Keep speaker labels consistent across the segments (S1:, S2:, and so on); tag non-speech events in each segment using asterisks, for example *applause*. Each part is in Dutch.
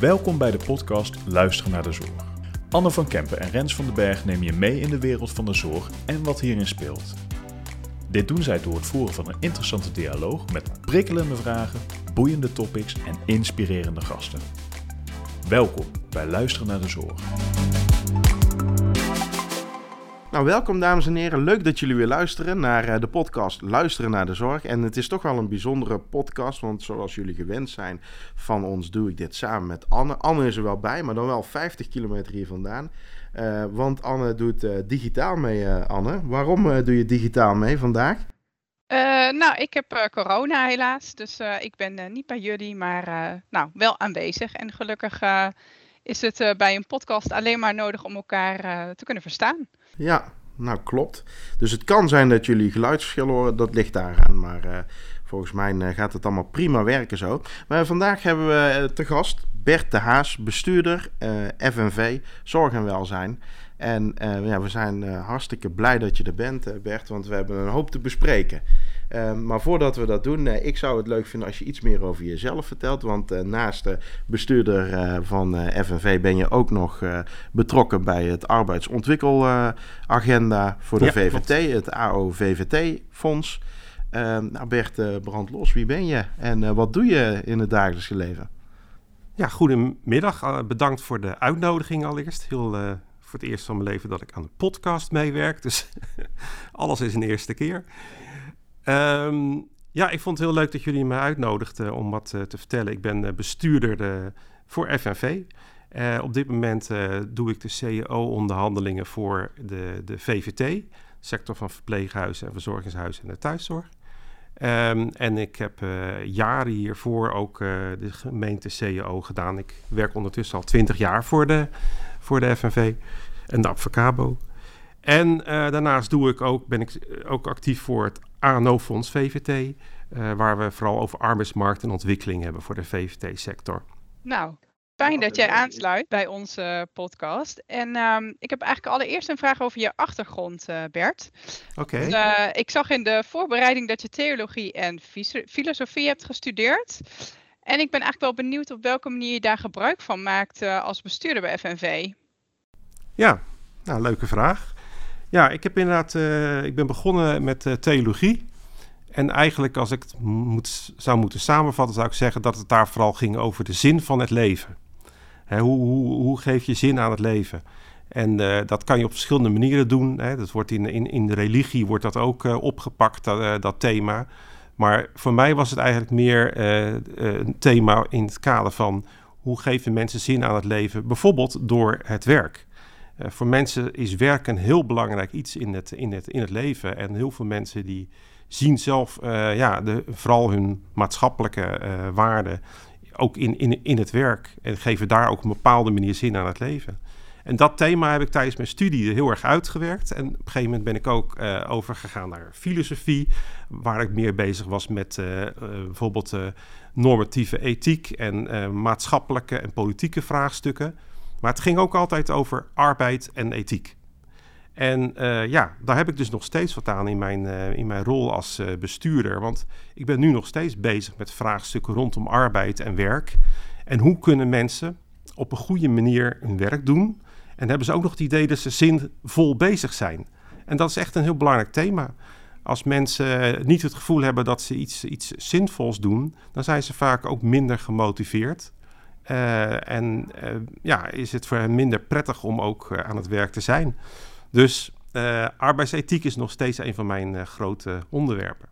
S1: Welkom bij de podcast Luisteren naar de Zorg. Anne van Kempen en Rens van den Berg nemen je mee in de wereld van de zorg en wat hierin speelt. Dit doen zij door het voeren van een interessante dialoog met prikkelende vragen, boeiende topics en inspirerende gasten. Welkom bij Luisteren naar de Zorg.
S2: Nou, welkom dames en heren. Leuk dat jullie weer luisteren naar eh, de podcast Luisteren naar de Zorg. En het is toch wel een bijzondere podcast, want zoals jullie gewend zijn van ons, doe ik dit samen met Anne. Anne is er wel bij, maar dan wel 50 kilometer hier vandaan. Uh, want Anne doet uh, digitaal mee, Anne. Waarom doe je digitaal mee vandaag?
S3: nou, ik heb corona helaas, dus ik ben niet bij jullie, maar nou, wel aanwezig. En gelukkig is het bij een podcast alleen maar nodig om elkaar te kunnen verstaan.
S2: Ja, nou klopt. Dus het kan zijn dat jullie geluidsverschil horen, dat ligt daaraan. Maar uh, volgens mij uh, gaat het allemaal prima werken zo. Maar vandaag hebben we uh, te gast Bert de Haas, bestuurder FNV Zorg en Welzijn. En ja, we zijn hartstikke blij dat je er bent, Bert, want we hebben een hoop te bespreken. Maar voordat we dat doen, ik zou het leuk vinden als je iets meer over jezelf vertelt. Want naast de bestuurder van FNV ben je ook nog betrokken bij het arbeidsontwikkelagenda voor de ja, VVT, klopt. het AOVVT-fonds. Ehm, nou Bert, brand los, wie ben je en wat doe je in het dagelijkse leven?
S4: Ja, goedemiddag. bedankt voor de uitnodiging allereerst. Heel voor het eerst van mijn leven dat ik aan de podcast meewerk. Dus *laughs* alles is een eerste keer. Um, ja, ik vond het heel leuk dat jullie me uitnodigden om wat te vertellen. Ik ben bestuurder voor FNV. op dit moment doe ik de CEO-onderhandelingen voor de, de VVT, sector van verpleeghuizen en verzorgingshuizen en de thuiszorg. Um, en ik heb jaren hiervoor ook de gemeente CEO gedaan. Ik werk ondertussen al twintig jaar voor de, voor de FNV en de Advocabo. En daarnaast doe ik ook, ben ik ook actief voor het ANO-fonds VVT, waar we vooral over arbeidsmarkt en ontwikkeling hebben voor de VVT-sector.
S3: Nou, fijn dat jij aansluit bij onze podcast. En um, ik heb eigenlijk allereerst een vraag over je achtergrond, uh, Bert.
S4: Oké. Okay.
S3: Uh, ik zag in de voorbereiding dat je theologie en filosofie hebt gestudeerd. En ik ben eigenlijk wel benieuwd op welke manier je daar gebruik van maakt als bestuurder bij FNV.
S4: Ja, nou, leuke vraag. Ja, ik heb inderdaad, ik ben begonnen met theologie. En eigenlijk, als ik het moet, zou moeten samenvatten, zou ik zeggen dat het daar vooral ging over de zin van het leven. Hè, hoe, hoe, hoe, geef je zin aan het leven? En uh, dat kan je op verschillende manieren doen. Hè. Dat wordt in, in, in de religie wordt dat ook opgepakt, dat, dat, thema. Maar voor mij was het eigenlijk meer een thema in het kader van hoe geven mensen zin aan het leven, bijvoorbeeld door het werk. Voor mensen is werk een heel belangrijk iets in het, in het, in het leven. En heel veel mensen die zien zelf ja, de, vooral hun maatschappelijke waarden ook in, in, in het werk. En geven daar ook een bepaalde manier zin aan het leven. En dat thema heb ik tijdens mijn studie heel erg uitgewerkt. En op een gegeven moment ben ik ook uh, overgegaan naar filosofie, waar ik meer bezig was met uh, uh, bijvoorbeeld normatieve ethiek en maatschappelijke en politieke vraagstukken. Maar het ging ook altijd over arbeid en ethiek. En uh, ja, daar heb ik dus nog steeds wat aan in mijn, uh, in mijn rol als uh, bestuurder. Want ik ben nu nog steeds bezig met vraagstukken rondom arbeid en werk. En hoe kunnen mensen op een goede manier hun werk doen? En hebben ze ook nog het idee dat ze zinvol bezig zijn? En dat is echt een heel belangrijk thema. Als mensen niet het gevoel hebben dat ze iets, iets zinvols doen, dan zijn ze vaak ook minder gemotiveerd. En ja, is het voor hen minder prettig om ook aan het werk te zijn. Dus arbeidsethiek is nog steeds een van mijn grote onderwerpen.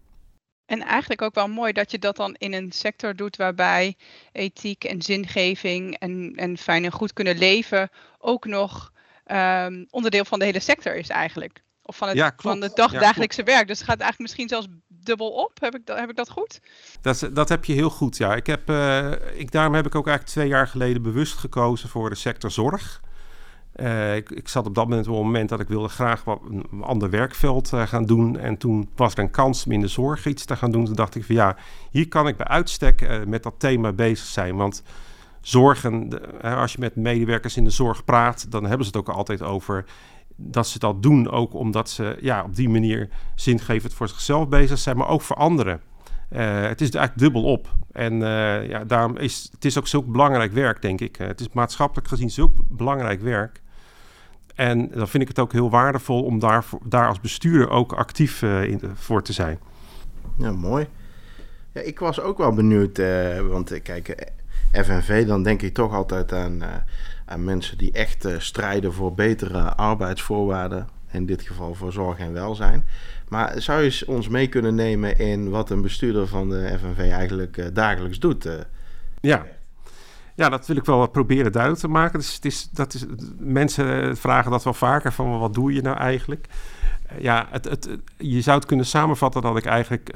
S3: En eigenlijk ook wel mooi dat je dat dan in een sector doet waarbij ethiek en zingeving en, en fijn en goed kunnen leven ook nog um, onderdeel van de hele sector is eigenlijk. Of van het, ja, van het dagdagelijkse ja, werk. Dus het gaat eigenlijk misschien zelfs dubbel op. Heb ik, heb ik dat goed?
S4: Dat, dat heb je heel goed, ja. Ik heb, uh, ik, daarom heb ik ook eigenlijk twee jaar geleden bewust gekozen voor de sector zorg. Uh, ik, ik, zat op dat moment op het moment dat ik wilde graag wat een ander werkveld uh, gaan doen. En toen was er een kans om in de zorg iets te gaan doen. Toen dacht ik van ja, hier kan ik bij uitstek met dat thema bezig zijn. Want zorgen, als je met medewerkers in de zorg praat, dan hebben ze het ook altijd over dat ze dat doen ook omdat ze ja, op die manier zingevend voor zichzelf bezig zijn, maar ook voor anderen. het is eigenlijk dubbel op. En ja, daarom is het is ook zulk belangrijk werk, denk ik. het is maatschappelijk gezien zulk belangrijk werk. En dan vind ik het ook heel waardevol om daar, daar als bestuurder ook actief in, voor te zijn.
S2: Ja, mooi. Ja, ik was ook wel benieuwd, want kijk, FNV, dan denk ik toch altijd aan, aan mensen die echt strijden voor betere arbeidsvoorwaarden. In dit geval voor zorg en welzijn. Maar zou je ons mee kunnen nemen in wat een bestuurder van de FNV eigenlijk uh, dagelijks doet? Uh?
S4: Ja. Ja, dat wil ik wel proberen duidelijk te maken. Dus het is, dat is, mensen vragen dat wel vaker van wat doe je nou eigenlijk? Uh, ja, het, het, je zou het kunnen samenvatten dat ik eigenlijk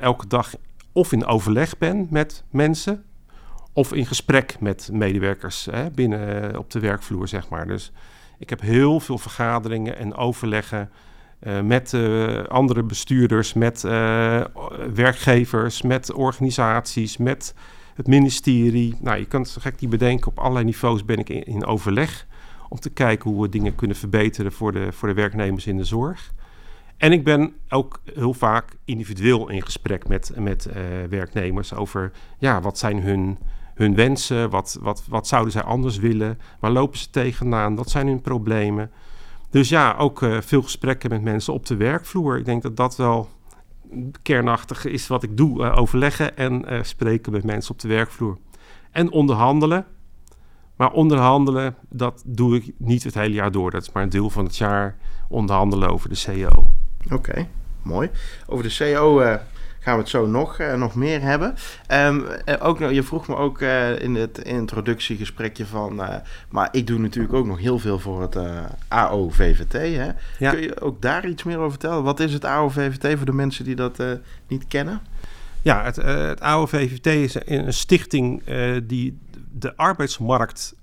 S4: elke dag of in overleg ben met mensen... of in gesprek met medewerkers hè, binnen op de werkvloer, zeg maar. Dus ik heb heel veel vergaderingen en overleggen met andere bestuurders, met werkgevers, met organisaties, met het ministerie. Nou, je kan het zo gek niet bedenken. Op allerlei niveaus ben ik in, in, overleg om te kijken hoe we dingen kunnen verbeteren voor de, voor de werknemers in de zorg. En ik ben ook heel vaak individueel in gesprek met, met werknemers over ja, wat zijn hun hun wensen, wat, wat, wat zouden zij anders willen, waar lopen ze tegenaan, wat zijn hun problemen. Dus ja, ook uh, veel gesprekken met mensen op de werkvloer. Ik denk dat dat wel kernachtig is wat ik doe, uh, overleggen en uh, spreken met mensen op de werkvloer. En onderhandelen. Maar onderhandelen, dat doe ik niet het hele jaar door. Dat is maar een deel van het jaar onderhandelen over de CEO.
S2: Oké, mooi. Over de CEO gaan we het zo nog, uh, nog meer hebben. Um, ook, je vroeg me ook uh, in het introductiegesprekje van... maar ik doe natuurlijk ook nog heel veel voor het AOVVT. Hè? Ja. Kun je ook daar iets meer over vertellen? Wat is het AOVVT voor de mensen die dat niet kennen?
S4: Ja, het, het AOVVT is een stichting die de arbeidsmarkt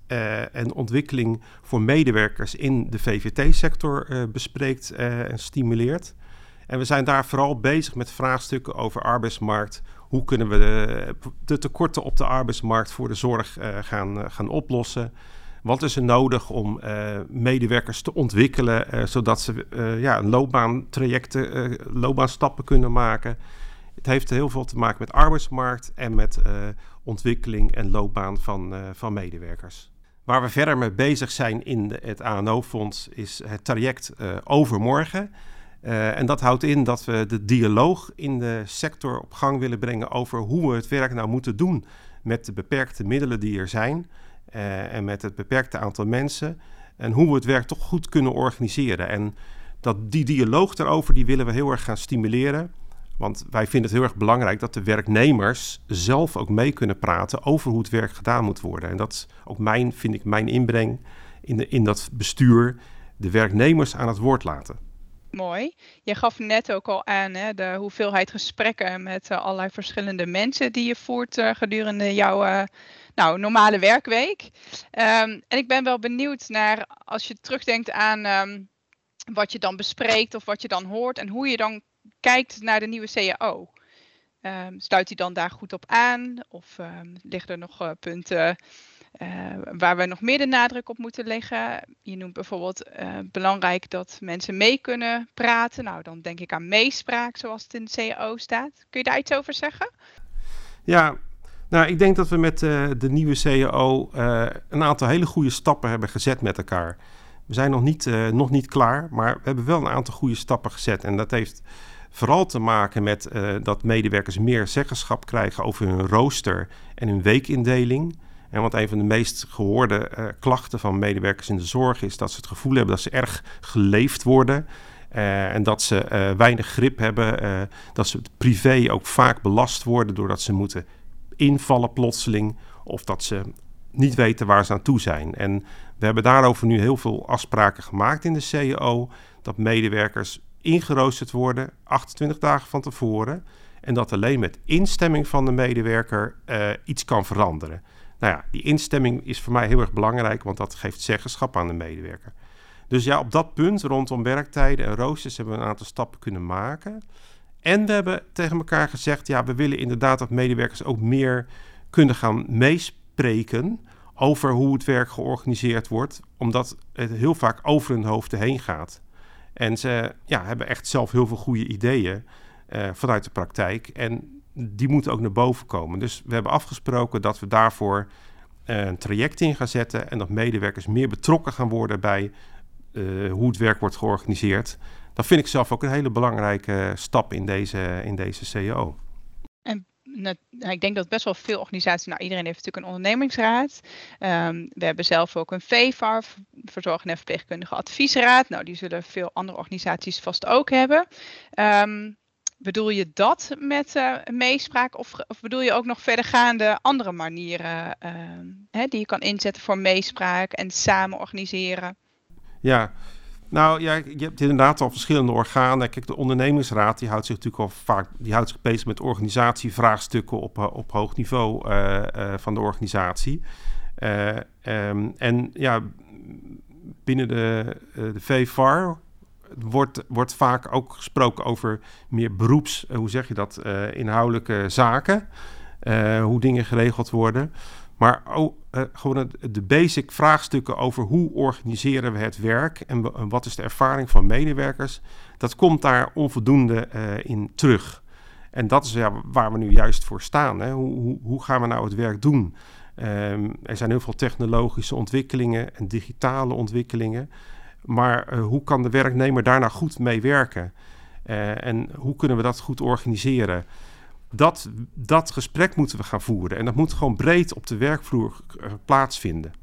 S4: en ontwikkeling voor medewerkers in de VVT-sector bespreekt en stimuleert. En we zijn daar vooral bezig met vraagstukken over arbeidsmarkt. Hoe kunnen we de, tekorten op de arbeidsmarkt voor de zorg uh, gaan, uh, gaan oplossen? Wat is er nodig om uh, medewerkers te ontwikkelen, zodat ze ja, loopbaantrajecten, loopbaanstappen kunnen maken? Het heeft heel veel te maken met arbeidsmarkt en met ontwikkeling en loopbaan van, van medewerkers. Waar we verder mee bezig zijn in het ANO-fonds is het traject Overmorgen. Uh, en dat houdt in dat we de dialoog in de sector op gang willen brengen over hoe we het werk nou moeten doen met de beperkte middelen die er zijn uh, en met het beperkte aantal mensen en hoe we het werk toch goed kunnen organiseren. En dat die dialoog daarover, die willen we heel erg gaan stimuleren. Want wij vinden het heel erg belangrijk dat de werknemers zelf ook mee kunnen praten over hoe het werk gedaan moet worden. En dat is ook mijn, vind ik, mijn inbreng in, de, in dat bestuur, de werknemers aan het woord laten.
S3: Mooi. Je gaf net ook al aan hè, de hoeveelheid gesprekken met uh, allerlei verschillende mensen die je voert uh, gedurende jouw uh, nou, normale werkweek. Um, en ik ben wel benieuwd naar als je terugdenkt aan um, wat je dan bespreekt of wat je dan hoort en hoe je dan kijkt naar de nieuwe CAO. Um, ehm, sluit hij dan daar goed op aan of liggen er nog punten uh, waar we nog meer de nadruk op moeten leggen. Je noemt bijvoorbeeld uh, belangrijk dat mensen mee kunnen praten. Nou, dan denk ik aan meespraak, zoals het in de CAO staat. Kun je daar iets over zeggen?
S4: Ja, nou, ik denk dat we met uh, de nieuwe CAO een aantal hele goede stappen hebben gezet met elkaar. We zijn nog niet, nog niet klaar, maar we hebben wel een aantal goede stappen gezet. En dat heeft vooral te maken met dat medewerkers meer zeggenschap krijgen over hun rooster en hun weekindeling. En want een van de meest gehoorde uh, klachten van medewerkers in de zorg is dat ze het gevoel hebben dat ze erg geleefd worden. Uh, en dat ze uh, weinig grip hebben. dat ze privé ook vaak belast worden doordat ze moeten invallen plotseling. Of dat ze niet weten waar ze aan toe zijn. En we hebben daarover nu heel veel afspraken gemaakt in de CEO. Dat medewerkers ingeroosterd worden 28 dagen van tevoren. En dat alleen met instemming van de medewerker iets kan veranderen. Nou ja, die instemming is voor mij heel erg belangrijk, want dat geeft zeggenschap aan de medewerker. Dus ja, op dat punt rondom werktijden en roosters hebben we een aantal stappen kunnen maken. En we hebben tegen elkaar gezegd, ja, we willen inderdaad dat medewerkers ook meer kunnen gaan meespreken over hoe het werk georganiseerd wordt, omdat het heel vaak over hun hoofden heen gaat. En ze ja, hebben echt zelf heel veel goede ideeën uh, vanuit de praktijk. En die moeten ook naar boven komen. Dus we hebben afgesproken dat we daarvoor een traject in gaan zetten en dat medewerkers meer betrokken gaan worden bij hoe het werk wordt georganiseerd. Dat vind ik zelf ook een hele belangrijke stap in deze, in deze CEO.
S3: En nou, ik denk dat best wel veel organisaties, nou iedereen heeft natuurlijk een ondernemingsraad. Um, we hebben zelf ook een VVAR, Verzorgende en Verpleegkundige Adviesraad. Nou, die zullen veel andere organisaties vast ook hebben. Um, bedoel je dat met uh, meespraak of, bedoel je ook nog verdergaande andere manieren uh, hè, die je kan inzetten voor meespraak en samen organiseren?
S4: Ja, nou ja, je hebt inderdaad al verschillende organen. Kijk, de ondernemingsraad die houdt zich natuurlijk al vaak die houdt zich bezig met organisatievraagstukken op, eh, op hoog niveau van de organisatie. Um, en ja, binnen de, de VVAR wordt, wordt vaak ook gesproken over meer beroeps, hoe zeg je dat, inhoudelijke zaken. hoe dingen geregeld worden. Maar ook gewoon de basic vraagstukken over hoe organiseren we het werk en wat is de ervaring van medewerkers, dat komt daar onvoldoende in terug. En dat is ja, waar we nu juist voor staan. Hè. Hoe, hoe, hoe, gaan we nou het werk doen? Um, er zijn heel veel technologische ontwikkelingen en digitale ontwikkelingen. Maar uh, hoe kan de werknemer daar nou goed mee werken? en hoe kunnen we dat goed organiseren? dat, dat gesprek moeten we gaan voeren. En dat moet gewoon breed op de werkvloer uh, plaatsvinden.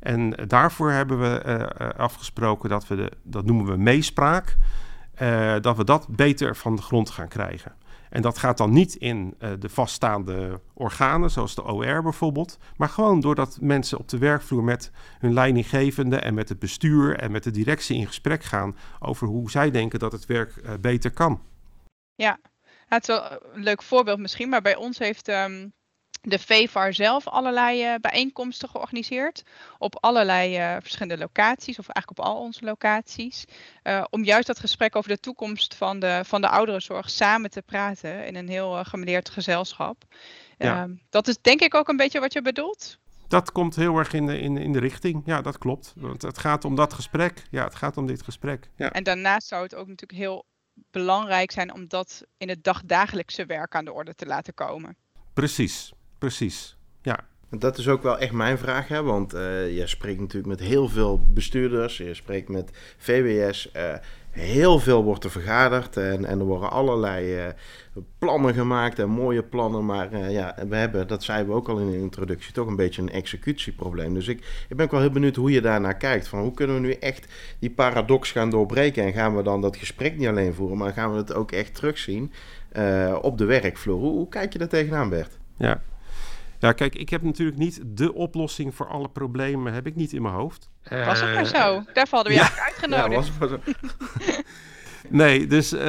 S4: En daarvoor hebben we afgesproken dat we, de, dat noemen we meespraak, dat we dat beter van de grond gaan krijgen. En dat gaat dan niet in de vaststaande organen, zoals de OR bijvoorbeeld, maar gewoon doordat mensen op de werkvloer met hun leidinggevende en met het bestuur en met de directie in gesprek gaan over hoe zij denken dat het werk beter kan.
S3: Ja, het is wel een leuk voorbeeld misschien, maar bij ons heeft um, de VVAR zelf allerlei uh, bijeenkomsten georganiseerd. Op allerlei uh, verschillende locaties, of eigenlijk op al onze locaties. Uh, om juist dat gesprek over de toekomst van de, van de ouderenzorg samen te praten in een heel gemeleerd gezelschap. Ja. Ehm, dat is denk ik ook een beetje wat je bedoelt.
S4: Dat komt heel erg in de, in, in de richting. Ja, dat klopt. Want het gaat om dat gesprek. Ja, het gaat om dit gesprek. Ja.
S3: En daarnaast zou het ook natuurlijk heel belangrijk zijn om dat in het dagdagelijkse werk aan de orde te laten komen.
S4: Precies, precies. Ja.
S2: Dat is ook wel echt mijn vraag, hè? want uh, je spreekt natuurlijk met heel veel bestuurders, je spreekt met VWS. Uh, eh, heel veel wordt er vergaderd en, en er worden allerlei uh, plannen gemaakt en mooie plannen. Maar ja, we hebben, dat zeiden we ook al in de introductie, toch een beetje een executieprobleem. Dus ik, ik ben ook wel heel benieuwd hoe je daarnaar kijkt. Van hoe kunnen we nu echt die paradox gaan doorbreken? En gaan we dan dat gesprek niet alleen voeren, maar gaan we het ook echt terugzien op de werkvloer? Hoe, hoe kijk je daar tegenaan, Bert?
S4: Ja, ja, kijk, ik heb natuurlijk niet de oplossing voor alle problemen, heb ik niet in mijn hoofd.
S3: Was het maar zo? Daar hadden we ja. je uitgenodigd. Ja, was het maar zo. *laughs*
S4: nee, dus uh,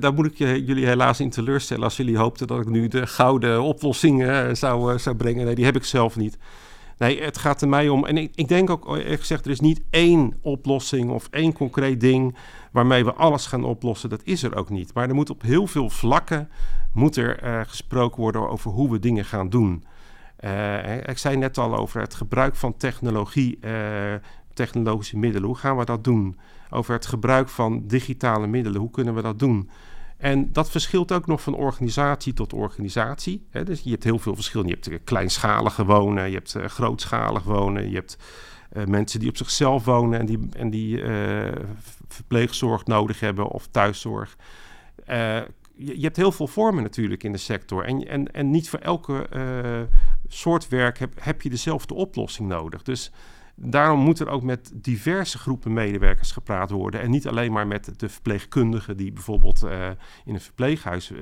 S4: daar moet ik jullie helaas in teleurstellen als jullie hoopten dat ik nu de gouden oplossing uh, zou, uh, zou brengen. Nee, die heb ik zelf niet. Nee, het gaat er mij om. En ik, ik denk ook, eerlijk gezegd, er is niet één oplossing of één concreet ding waarmee we alles gaan oplossen. Dat is er ook niet. Maar er moet op heel veel vlakken moet er gesproken worden over hoe we dingen gaan doen. Uh, ik zei net al over het gebruik van technologie, uh, technologische middelen. Hoe gaan we dat doen? Over het gebruik van digitale middelen. Hoe kunnen we dat doen? En dat verschilt ook nog van organisatie tot organisatie. Hè? Dus je hebt heel veel verschillen. Je hebt kleinschalige wonen, je hebt grootschalig wonen, je hebt mensen die op zichzelf wonen en die, en die verpleegzorg nodig hebben of thuiszorg je, je, hebt heel veel vormen natuurlijk in de sector. En, en, en niet voor elke uh, soort werk heb, heb je dezelfde oplossing nodig. Dus daarom moet er ook met diverse groepen medewerkers gepraat worden. En niet alleen maar met de verpleegkundigen die bijvoorbeeld uh, in een verpleeghuis uh,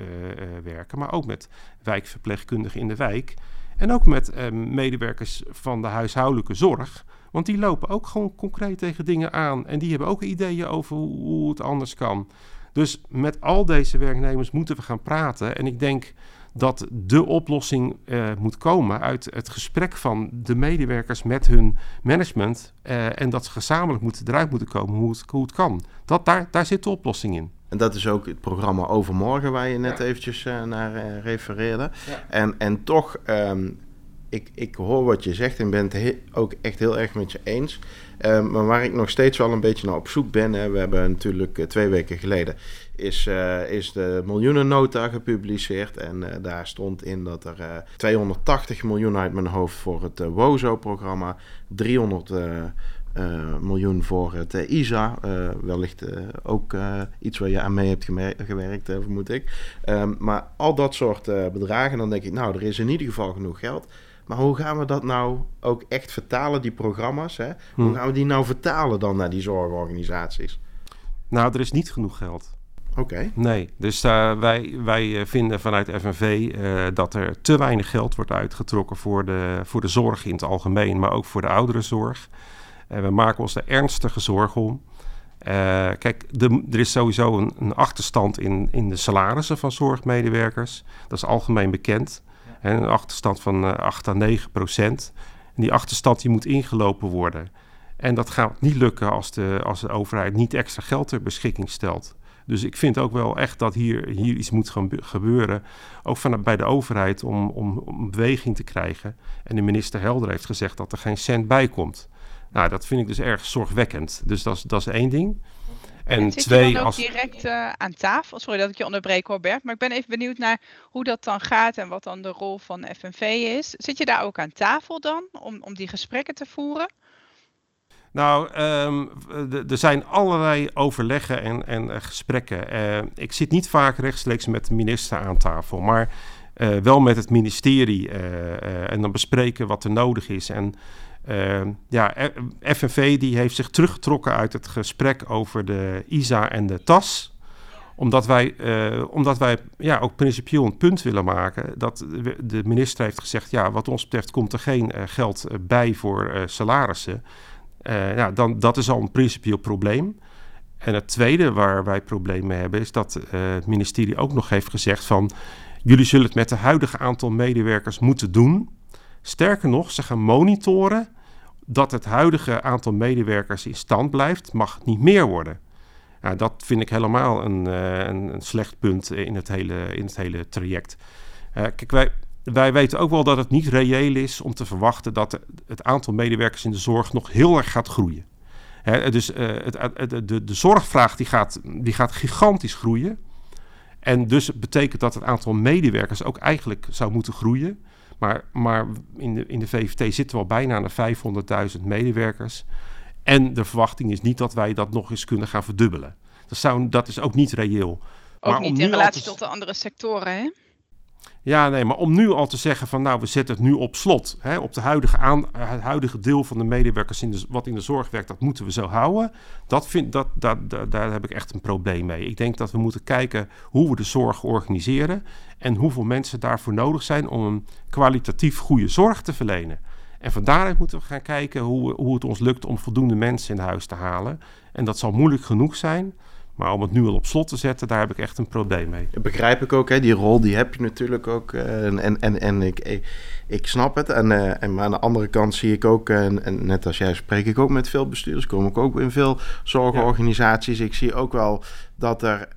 S4: werken, maar ook met wijkverpleegkundigen in de wijk. En ook met medewerkers van de huishoudelijke zorg. Want die lopen ook gewoon concreet tegen dingen aan. En die hebben ook ideeën over hoe het anders kan. Dus met al deze werknemers moeten we gaan praten. En ik denk dat de oplossing uh, moet komen uit het gesprek van de medewerkers met hun management. Uh, en dat ze gezamenlijk moeten, eruit moeten komen hoe het, hoe het kan. Dat, daar, daar zit de oplossing in.
S2: En dat is ook het programma Overmorgen waar je net ja. eventjes uh, naar refereerde. Ja. En, en toch um, ik, ik hoor wat je zegt en ben het ook echt heel erg met je eens. Ehm, maar waar ik nog steeds wel een beetje naar op zoek ben, hè, we hebben natuurlijk uh, twee weken geleden is, uh, is de miljoenennota gepubliceerd. En uh, daar stond in dat er 280 miljoen uit mijn hoofd voor het WOZO-programma, 300 miljoen voor het ISA, wellicht ook iets waar je aan mee hebt gewerkt, vermoed ik. Um, maar al dat soort bedragen, dan denk ik, nou, er is in ieder geval genoeg geld. Maar hoe gaan we dat nou ook echt vertalen, die programma's? Hè? Hoe hm. gaan we die nou vertalen dan naar die zorgorganisaties?
S4: Nou, er is niet genoeg geld.
S2: Oké.
S4: Nee, dus uh, wij, wij eh, vinden vanuit FNV uh, eh, dat er te weinig geld wordt uitgetrokken voor de, voor de zorg in het algemeen, maar ook voor de ouderenzorg. Uh, we maken ons er ernstige zorgen om. kijk, de, er is sowieso een, een, achterstand in, in de salarissen van zorgmedewerkers. Dat is algemeen bekend. Een achterstand van 8 à 9 procent. En die achterstand die moet ingelopen worden. En dat gaat niet lukken als de, als de overheid niet extra geld ter beschikking stelt. Dus ik vind ook wel echt dat hier, hier iets moet gaan gebeuren. Ook van, bij de overheid om, om, om beweging te krijgen. En de minister Helder heeft gezegd dat er geen cent bij komt. Nou, dat vind ik dus erg zorgwekkend. Dus dat is, dat is één ding.
S3: En Zit twee, je dan ook als... direct uh, aan tafel? Sorry dat ik je onderbreek, Robert. Maar ik ben even benieuwd naar hoe dat dan gaat en wat dan de rol van FNV is. Zit je daar ook aan tafel dan om, om die gesprekken te voeren?
S4: Nou, um, er zijn allerlei overleggen en, en uh, gesprekken. Uh, ik zit niet vaak rechtstreeks met de minister aan tafel, maar uh, wel met het ministerie. en dan bespreken wat er nodig is. En uh, ja, FNV die heeft zich teruggetrokken uit het gesprek over de ISA en de TAS. Omdat wij, uh, omdat wij ja, ook principieel een punt willen maken. Dat de minister heeft gezegd, ja, wat ons betreft komt er geen uh, geld bij voor salarissen. ja, dan, dat is al een principieel probleem. En het tweede waar wij problemen mee hebben, is dat het ministerie ook nog heeft gezegd van... jullie zullen het met het huidige aantal medewerkers moeten doen... Sterker nog, ze gaan monitoren dat het huidige aantal medewerkers in stand blijft, mag niet meer worden. Dat vind ik helemaal een, uh, een, slecht punt in het hele, in het hele traject. Uh, kijk, wij, weten ook wel dat het niet reëel is om te verwachten dat het aantal medewerkers in de zorg nog heel erg gaat groeien. Dus uh, het, de, de zorgvraag die gaat, die gaat gigantisch groeien. En dus betekent dat het aantal medewerkers ook eigenlijk zou moeten groeien. Maar, maar in, de, in de VVT zitten we al bijna aan de 500.000 medewerkers. En de verwachting is niet dat wij dat nog eens kunnen gaan verdubbelen. Dat, zou, dat is ook niet reëel.
S3: Ook maar niet in relatie tot de andere sectoren, hè?
S4: Ja, nee, maar om nu al te zeggen van nou, we zetten het nu op slot. Hè, op de huidige aan, het huidige deel van de medewerkers in wat in de zorg werkt, dat moeten we zo houden. Dat vind, dat, dat, dat, daar heb ik echt een probleem mee. Ik denk dat we moeten kijken hoe we de zorg organiseren en hoeveel mensen daarvoor nodig zijn om een kwalitatief goede zorg te verlenen. En van daaruit moeten we gaan kijken hoe, hoe het ons lukt om voldoende mensen in huis te halen. En dat zal moeilijk genoeg zijn. Maar om het nu al op slot te zetten, daar heb ik echt een probleem mee.
S2: Dat begrijp ik ook, hè? die rol die heb je natuurlijk ook. Uh, en en, en ik, ik, snap het. En, uh, en maar aan de andere kant zie ik ook, en net als jij spreek ik ook met veel bestuurders, kom ik ook in veel zorgorganisaties. Ik zie ook wel dat er,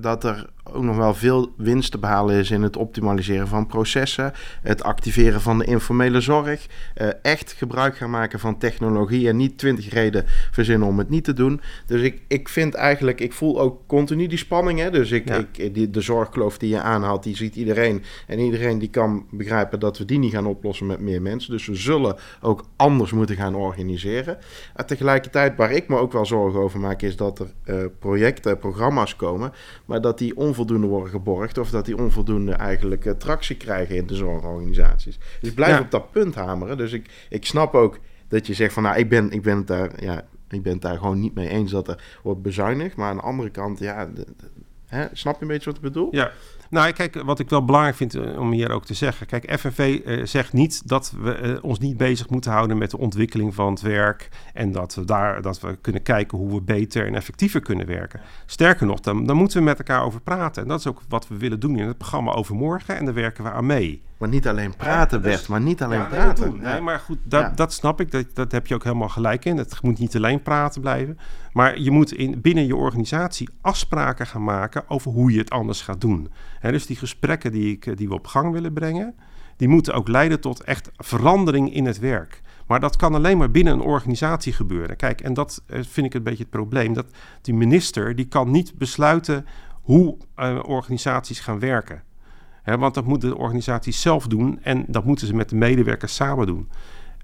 S2: dat er ook nog wel veel winst te behalen is in het optimaliseren van processen, het activeren van de informele zorg, uh, echt gebruik gaan maken van technologie en niet twintig reden verzinnen om het niet te doen. Dus ik, ik vind eigenlijk, ik voel ook continu die spanning. Hè? Dus ik, ik, die, de zorgkloof die je aanhaalt, die ziet iedereen. En iedereen die kan begrijpen dat we die niet gaan oplossen met meer mensen. Dus we zullen ook anders moeten gaan organiseren. En tegelijkertijd, waar ik me ook wel zorgen over maak, is dat er uh, projecten, programma's komen, maar dat die onvoldoende worden geborgd of dat die onvoldoende eigenlijk uh, tractie krijgen in de zorgorganisaties. Dus ik blijf op dat punt hameren. Dus ik, ik snap ook dat je zegt van nou, ik ben, ik ben het daar, ja, ik ben het daar gewoon niet mee eens dat er wordt bezuinigd. Maar aan de andere kant, ja, hè, snap je een beetje wat ik bedoel?
S4: Ja. Nou, kijk, wat ik wel belangrijk vind eh, om hier ook te zeggen. Kijk, FNV eh, zegt niet dat we uh, ons niet bezig moeten houden met de ontwikkeling van het werk. En dat we daar dat we kunnen kijken hoe we beter en effectiever kunnen werken. Sterker nog, dan, dan moeten we met elkaar over praten. En dat is ook wat we willen doen in het programma overmorgen. En daar werken we aan mee.
S2: Maar niet alleen praten, Bert, dus, maar niet alleen praten.
S4: Nee, maar goed, dat, dat snap ik. Dat, dat heb je ook helemaal gelijk in. Het moet niet alleen praten blijven. Maar je moet in, binnen je organisatie afspraken gaan maken over hoe je het anders gaat doen. dus die gesprekken die, ik, die we op gang willen brengen, die moeten ook leiden tot echt verandering in het werk. Maar dat kan alleen maar binnen een organisatie gebeuren. Kijk, en dat eh, vind ik een beetje het probleem. Dat die minister die kan niet besluiten hoe uh, organisaties gaan werken. Want dat moeten de organisaties zelf doen en dat moeten ze met de medewerkers samen doen.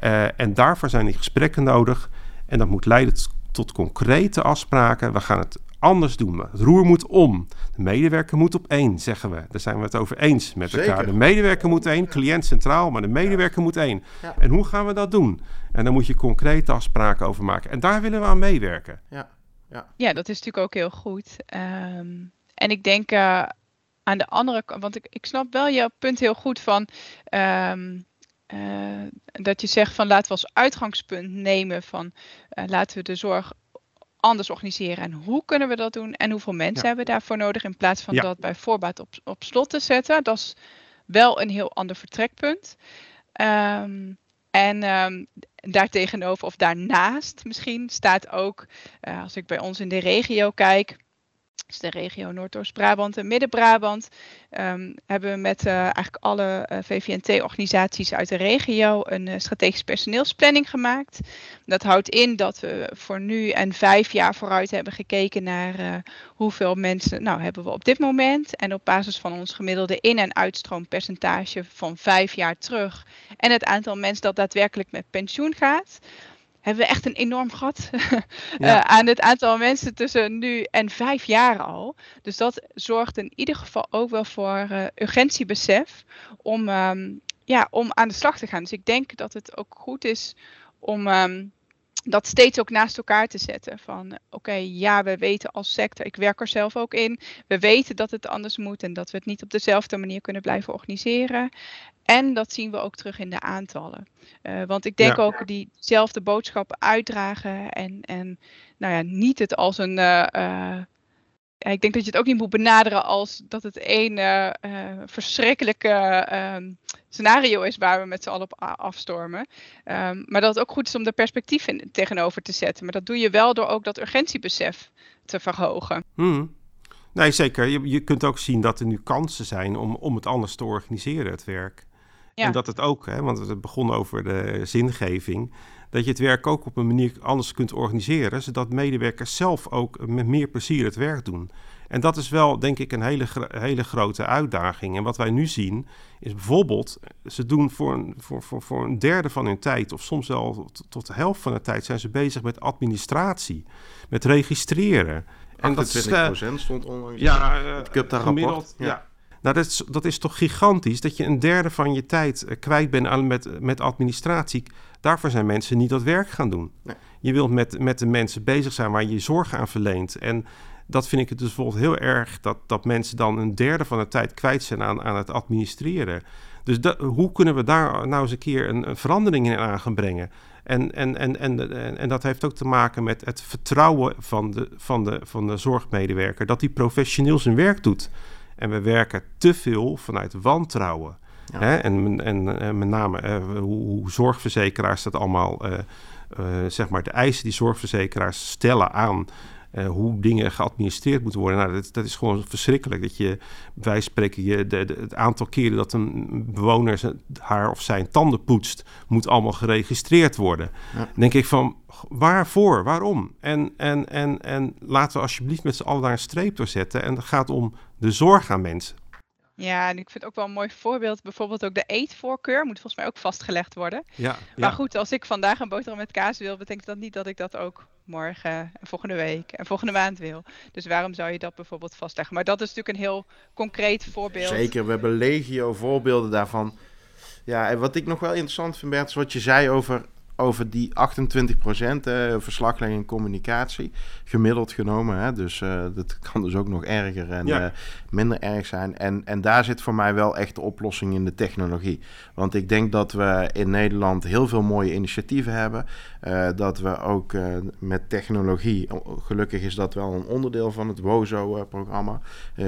S4: Uh, en daarvoor zijn die gesprekken nodig. En dat moet leiden tot concrete afspraken. We gaan het anders doen. Het roer moet om. De medewerker moet op één, zeggen we. Daar zijn we het over eens met
S2: Zeker.
S4: elkaar. De medewerker moet één, cliënt centraal, maar de medewerker moet één.
S2: Ja.
S4: En hoe gaan we dat doen? En daar moet je concrete afspraken over maken. En daar willen we aan meewerken.
S2: Ja, ja.
S3: Ja, dat is natuurlijk ook heel goed. Ehm, en ik denk uh, aan de andere kant, want ik, ik snap wel jouw punt heel goed van. Um, uh, dat je zegt van laten we als uitgangspunt nemen van uh, laten we de zorg anders organiseren. En hoe kunnen we dat doen? En hoeveel mensen ja. hebben we daarvoor nodig? In plaats van
S4: Ja.
S3: dat bij voorbaat op, op slot te zetten. Dat is wel een heel ander vertrekpunt. Ehm, en um, daartegenover of daarnaast misschien staat ook, uh, als ik bij ons in de regio kijk, dus de regio Noordoost-Brabant en Midden-Brabant, um, hebben we met uh, eigenlijk alle uh, VVNT-organisaties uit de regio een uh, strategische personeelsplanning gemaakt. Dat houdt in dat we voor nu en vijf jaar vooruit hebben gekeken naar hoeveel mensen nou, hebben we op dit moment. En op basis van ons gemiddelde in- en uitstroompercentage van vijf jaar terug en het aantal mensen dat daadwerkelijk met pensioen gaat hebben we echt een enorm gat *laughs* ja. uh, aan het aantal mensen tussen nu en vijf jaar al. Dus dat zorgt in ieder geval ook wel voor uh, urgentiebesef om, um, ja, om aan de slag te gaan. Dus ik denk dat het ook goed is om um, dat steeds ook naast elkaar te zetten. Van oké, okay, ja, we weten als sector, ik werk er zelf ook in, we weten dat het anders moet en dat we het niet op dezelfde manier kunnen blijven organiseren. En dat zien we ook terug in de aantallen. Uh, want ik denk ja. ook diezelfde boodschappen uitdragen en, en nou ja, niet het als een. Uh, uh, ik denk dat je het ook niet moet benaderen als dat het een verschrikkelijke um, scenario is waar we met z'n allen op afstormen. Um, maar dat het ook goed is om perspectief in, tegenover te zetten. Maar dat doe je wel door ook dat urgentiebesef te verhogen.
S4: Hmm. Nee, zeker. Je, je kunt ook zien dat er nu kansen zijn om, om het anders te organiseren, het werk. Ja. En dat het ook, hè, want het begon over de zingeving, dat je het werk ook op een manier anders kunt organiseren, zodat medewerkers zelf ook met meer plezier het werk doen. En dat is wel, denk ik, een hele, hele grote uitdaging. En wat wij nu zien, is bijvoorbeeld, ze doen voor een, voor, voor, voor een derde van hun tijd, of soms wel tot, de helft van de tijd, zijn ze bezig met administratie, met registreren.
S2: En 28% dat is, uh, stond onlangs.
S4: Ja, uh,
S2: het CUPTA rapport.
S4: Ja. Nou, dat is, dat is toch gigantisch dat je een derde van je tijd uh, kwijt bent aan, met, met administratie. Daarvoor zijn mensen niet dat werk gaan doen.
S2: Nee.
S4: Je wilt met, met de mensen bezig zijn waar je je zorg aan verleent. En dat vind ik het dus bijvoorbeeld heel erg dat, dat mensen dan een derde van de tijd kwijt zijn aan, aan het administreren. Dus dat, hoe kunnen we daar nou eens een keer een, een verandering in aan gaan brengen? En, en, en, en, en, en dat heeft ook te maken met het vertrouwen van de, van, de, van de zorgmedewerker, dat die professioneel zijn werk doet. En we werken te veel vanuit wantrouwen. Ja. Hè? En, en, en, met name uh, hoe, hoe, zorgverzekeraars dat allemaal, uh, uh, zeg maar, de eisen die zorgverzekeraars stellen aan uh, hoe dingen geadministreerd moeten worden. Nou, dat, dat, is gewoon verschrikkelijk. Dat je, wij spreken, je, de, de, het aantal keren dat een bewoner zijn, haar of zijn tanden poetst, moet allemaal geregistreerd worden. Ja. Dan denk ik van, waarvoor? Waarom? En, en, en, en laten we alsjeblieft met z'n allen daar een streep door zetten. En het gaat om de zorg aan mensen.
S3: Ja, en ik vind ook wel een mooi voorbeeld. Bijvoorbeeld ook de eetvoorkeur moet volgens mij ook vastgelegd worden.
S4: Ja,
S3: maar
S4: ja.
S3: goed, als ik vandaag een boterham met kaas wil, betekent dat niet dat ik dat ook morgen en volgende week en volgende maand wil. Dus waarom zou je dat bijvoorbeeld vastleggen? Maar dat is natuurlijk een heel concreet voorbeeld.
S2: Zeker, we hebben legio voorbeelden daarvan. Ja, en wat ik nog wel interessant vind, Bert, is wat je zei over, over die 28% eh, verslaglegging en communicatie. Gemiddeld genomen, hè? dus uh, dat kan dus ook nog erger en ja. uh, minder erg zijn. En, en daar zit voor mij wel echt de oplossing in de technologie. Want ik denk dat we in Nederland heel veel mooie initiatieven hebben. Uh, dat we ook met technologie, gelukkig is dat wel een onderdeel van het WOZO-programma,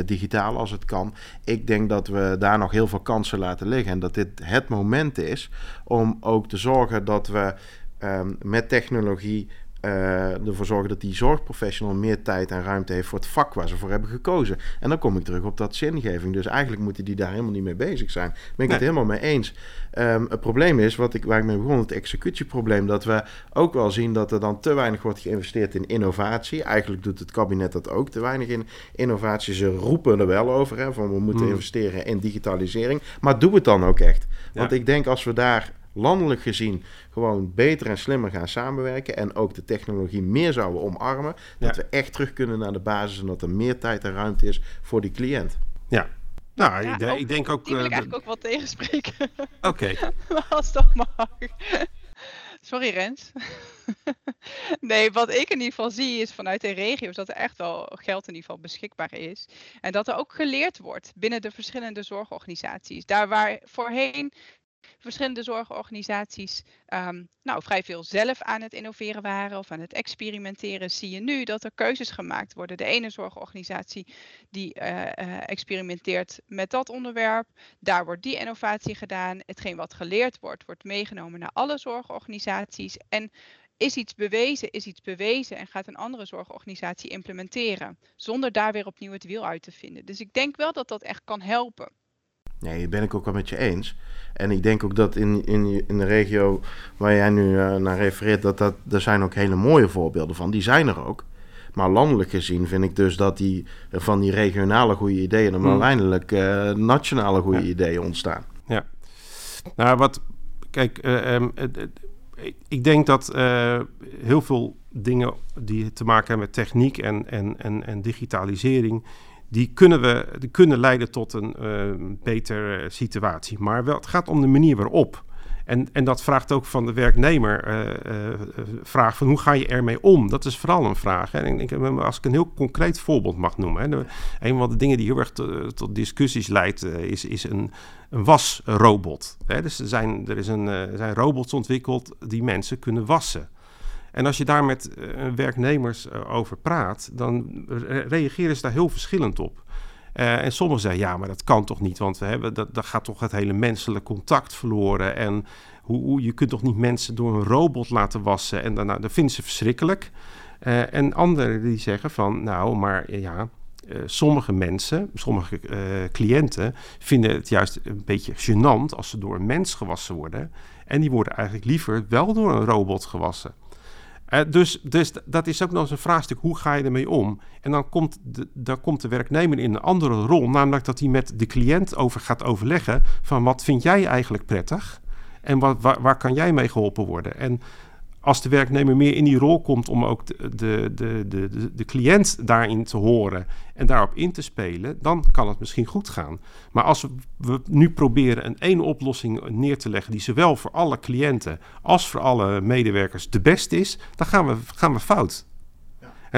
S2: digitaal als het kan. Ik denk dat we daar nog heel veel kansen laten liggen. En dat dit het moment is om ook te zorgen dat we um, met technologie uh, ervoor zorgen dat die zorgprofessional meer tijd en ruimte heeft voor het vak waar ze voor hebben gekozen. En dan kom ik terug op dat zingeving. Dus eigenlijk moeten die daar helemaal niet mee bezig zijn. Daar ben ik het helemaal mee eens. Um, het probleem is, wat ik, waar ik mee begon, het executieprobleem, dat we ook wel zien dat er dan te weinig wordt geïnvesteerd in innovatie. Eigenlijk doet het kabinet dat ook te weinig in innovatie. Ze roepen er wel over, hè, van we moeten hmm. investeren in digitalisering. Maar doe het dan ook echt. Want ik denk als we daar landelijk gezien gewoon beter en slimmer gaan samenwerken en ook de technologie meer zouden omarmen, dat we echt terug kunnen naar de basis en dat er meer tijd en ruimte is voor die cliënt.
S4: Ja. Nou, ik, ik, denk ook.
S3: Die wil ik uh, eigenlijk ook wel tegenspreken. *laughs*
S4: Oké. *laughs*
S3: Als dat mag. Sorry Rens. *laughs* nee, wat ik in ieder geval zie is vanuit de regio's dat er echt wel geld in ieder geval beschikbaar is. En dat er ook geleerd wordt binnen de verschillende zorgorganisaties. Daar waar voorheen verschillende zorgorganisaties um, nou, vrij veel zelf aan het innoveren waren of aan het experimenteren, zie je nu dat er keuzes gemaakt worden. De ene zorgorganisatie die uh, uh, experimenteert met dat onderwerp, daar wordt die innovatie gedaan. Hetgeen wat geleerd wordt, wordt meegenomen naar alle zorgorganisaties. En is iets bewezen, is iets bewezen en gaat een andere zorgorganisatie implementeren, zonder daar weer opnieuw het wiel uit te vinden. Dus ik denk wel dat dat echt kan helpen.
S2: Nee, dat ben ik ook wel met je eens. En ik denk ook dat in, in, in de regio waar jij nu uh, naar refereert, dat, dat er zijn ook hele mooie voorbeelden van. Die zijn er ook. Maar landelijk gezien vind ik dus dat die van die regionale goede ideeën dan uiteindelijk uh, nationale goede ideeën ontstaan.
S4: Ja. Nou, wat. Kijk, uh, um, ik denk dat heel veel dingen die te maken hebben met techniek en, en, en, en digitalisering die kunnen, we, die kunnen leiden tot een uh, betere situatie. Maar wel, het gaat om de manier waarop. En, en dat vraagt ook van de werknemer, uh, uh, vraag van hoe ga je ermee om? Dat is vooral een vraag. Hè? En als ik een heel concreet voorbeeld mag noemen. Hè, een van de dingen die heel erg tot discussies leidt, is, is een, een wasrobot. Hè? Dus er zijn, er, is een, er zijn robots ontwikkeld die mensen kunnen wassen. En als je daar met uh, werknemers uh, over praat, dan reageren ze daar heel verschillend op. Uh, en sommigen zeggen, ja, maar dat kan toch niet, want we hebben, dat, dat gaat toch het hele menselijk contact verloren. En hoe, hoe, je kunt toch niet mensen door een robot laten wassen? En daarna, dat vinden ze verschrikkelijk. en anderen die zeggen van, nou, maar ja, sommige mensen, sommige cliënten vinden het juist een beetje gênant als ze door een mens gewassen worden. En die worden eigenlijk liever wel door een robot gewassen. Dus, dus dat is ook nog eens een vraagstuk, hoe ga je ermee om? En dan komt, de, dan komt de werknemer in een andere rol, namelijk dat hij met de cliënt over gaat overleggen van wat vind jij eigenlijk prettig? En wat, waar, waar kan jij mee geholpen worden? En als de werknemer meer in die rol komt om ook de, de, de, de, de cliënt daarin te horen en daarop in te spelen, dan kan het misschien goed gaan. Maar als we nu proberen een één oplossing neer te leggen die zowel voor alle cliënten als voor alle medewerkers de beste is, dan gaan we, gaan we fout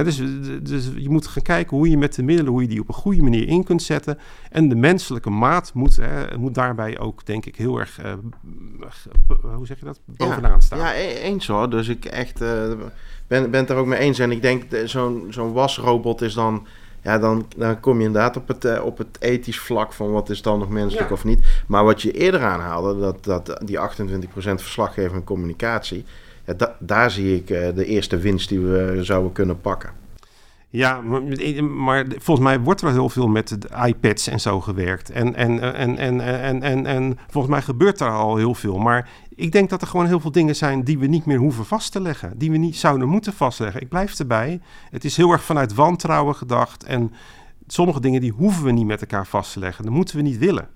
S4: dus, dus, je moet gaan kijken hoe je met de middelen, hoe je die op een goede manier in kunt zetten. En de menselijke maat moet, hè, moet daarbij ook, denk ik, heel erg, uh, hoe zeg je dat, bovenaan staan.
S2: Ja, e-, eens hoor. Dus ik echt uh, ben, ben het er ook mee eens. En ik denk, zo'n zo'n wasrobot is dan ja, dan, dan kom je inderdaad op het, uh, op het ethisch vlak van wat is dan nog menselijk of niet. Maar wat je eerder aanhaalde, dat, dat die 28% verslaggeving en communicatie, daar zie ik eh, de eerste winst die we zouden kunnen pakken.
S4: Ja, maar, volgens mij wordt er heel veel met de iPads en zo gewerkt. En, en, en, en, en, en, en volgens mij gebeurt er al heel veel. Maar ik denk dat er gewoon heel veel dingen zijn die we niet meer hoeven vast te leggen. Die we niet zouden moeten vastleggen. Ik blijf erbij. Het is heel erg vanuit wantrouwen gedacht. En sommige dingen die hoeven we niet met elkaar vast te leggen. Dat moeten we niet willen.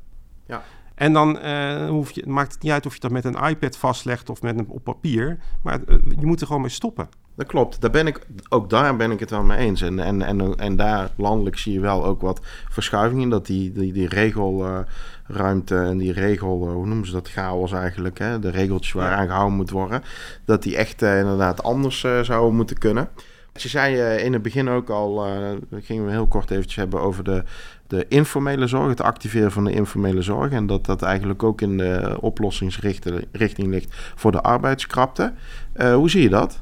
S2: Ja.
S4: En dan uh, hoef je, maakt het niet uit of je dat met een iPad vastlegt of met een, op papier. Maar uh, je moet er gewoon mee stoppen.
S2: Dat klopt. Daar ben ik, ook daar ben ik het wel mee eens. En, en, en, en daar landelijk zie je wel ook wat verschuiving in. Dat die, die, die regelruimte en die regel, hoe noemen ze dat, chaos eigenlijk. Hè? De regeltjes waar aan gehouden moet worden. Dat die echt inderdaad anders zouden moeten kunnen. Je zei in het begin ook al, gingen we heel kort eventjes hebben over de de informele zorg, het activeren van de informele zorg. En dat dat eigenlijk ook in de oplossingsrichting ligt voor de arbeidskrapte. Uh, hoe zie je dat?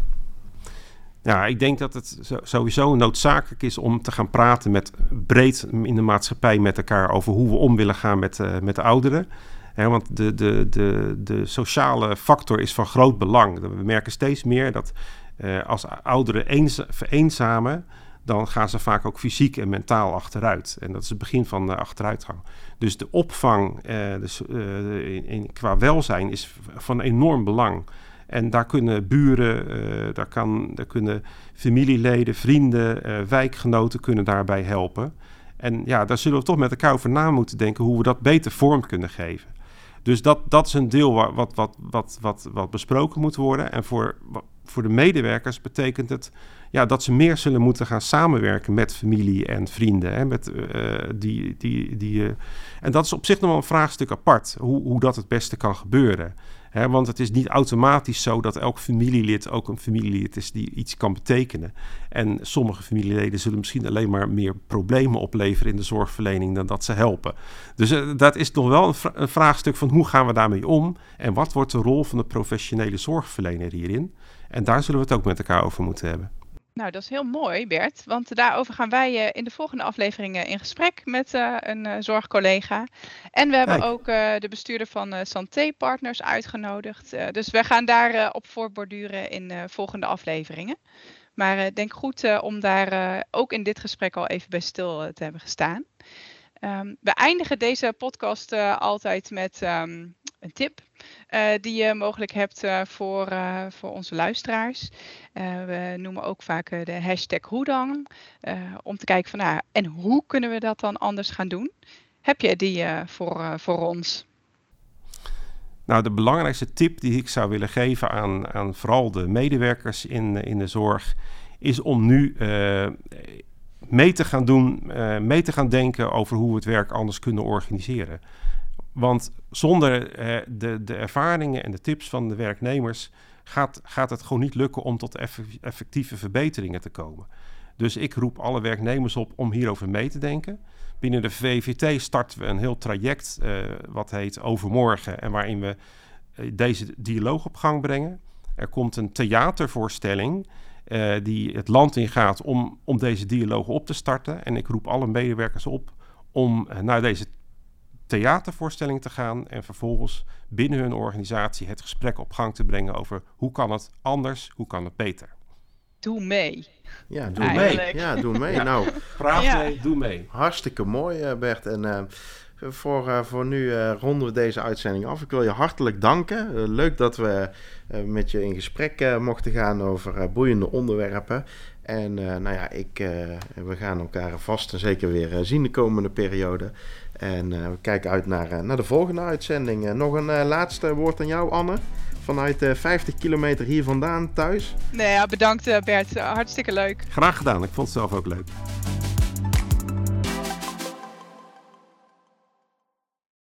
S4: Ja, ik denk dat het sowieso noodzakelijk is om te gaan praten met breed in de maatschappij met elkaar over hoe we om willen gaan met, uh, met de ouderen. want de, de, de, de sociale factor is van groot belang. We merken steeds meer dat als ouderen eens, vereenzamen, dan gaan ze vaak ook fysiek en mentaal achteruit. En dat is het begin van de achteruitgang. Dus de opvang dus, in, qua welzijn is van enorm belang. En daar kunnen buren, uh, daar, kan, daar kunnen familieleden, vrienden, uh, wijkgenoten kunnen daarbij helpen. En ja, daar zullen we toch met elkaar over na moeten denken hoe we dat beter vorm kunnen geven. Dus dat, dat is een deel wat, wat, wat, wat, wat besproken moet worden. En voor, voor de medewerkers betekent het ja, dat ze meer zullen moeten gaan samenwerken met familie en vrienden. Hè, met, uh, die, die, die, uh, en dat is op zich nog wel een vraagstuk apart, hoe, hoe dat het beste kan gebeuren want het is niet automatisch zo dat elk familielid ook een familielid is die iets kan betekenen. En sommige familieleden zullen misschien alleen maar meer problemen opleveren in de zorgverlening dan dat ze helpen. Dus uh, dat is nog wel een, een, vraagstuk van hoe gaan we daarmee om en wat wordt de rol van de professionele zorgverlener hierin. En daar zullen we het ook met elkaar over moeten hebben.
S3: Nou, dat is heel mooi, Bert. Want daarover gaan wij uh, in de volgende afleveringen in gesprek met uh, een zorgcollega. En we hebben Kijk. ook de bestuurder van Santé Partners uitgenodigd. dus we gaan daar op voorborduren in volgende afleveringen. Maar denk goed om daar ook in dit gesprek al even bij stil te hebben gestaan. Um, we eindigen deze podcast altijd met um, een tip uh, die je mogelijk hebt uh, voor, uh, voor onze luisteraars. we noemen ook vaak de hashtag hoe dan, om te kijken van nou, en hoe kunnen we dat dan anders gaan doen? Heb je die voor, voor ons?
S4: Nou, de belangrijkste tip die ik zou willen geven aan, aan vooral de medewerkers in, in de zorg, is om nu mee te gaan doen, mee te gaan denken over hoe we het werk anders kunnen organiseren. Want zonder eh, de, de ervaringen en de tips van de werknemers gaat, gaat het gewoon niet lukken om tot effectieve verbeteringen te komen. Dus ik roep alle werknemers op om hierover mee te denken. Binnen de VVT starten we een heel traject, uh, wat heet Overmorgen, en waarin we uh, deze dialoog op gang brengen. Er komt een theatervoorstelling die het land ingaat om, om deze dialoog op te starten. En ik roep alle medewerkers op om naar deze theatervoorstelling te gaan en vervolgens binnen hun organisatie het gesprek op gang te brengen over hoe kan het anders, hoe kan het beter.
S3: Doe mee.
S2: Ja, doe mee. Ja, doe mee. Nou,
S4: praat ja. mee, doe mee.
S2: Hartstikke mooi, eh, Bert. En uh, voor, uh, voor nu uh, ronden we deze uitzending af. Ik wil je hartelijk danken. leuk dat we met je in gesprek mochten gaan over boeiende onderwerpen. En nou ja, ik, we gaan elkaar vast en zeker weer zien de komende periode. En uh, we kijken uit naar, uh, naar de volgende uitzending. Uh, nog een laatste woord aan jou, Anne. Vanuit 50 kilometer hier vandaan thuis.
S3: Nee, ja, bedankt Bert. Hartstikke leuk.
S4: Graag gedaan. Ik vond het zelf ook leuk.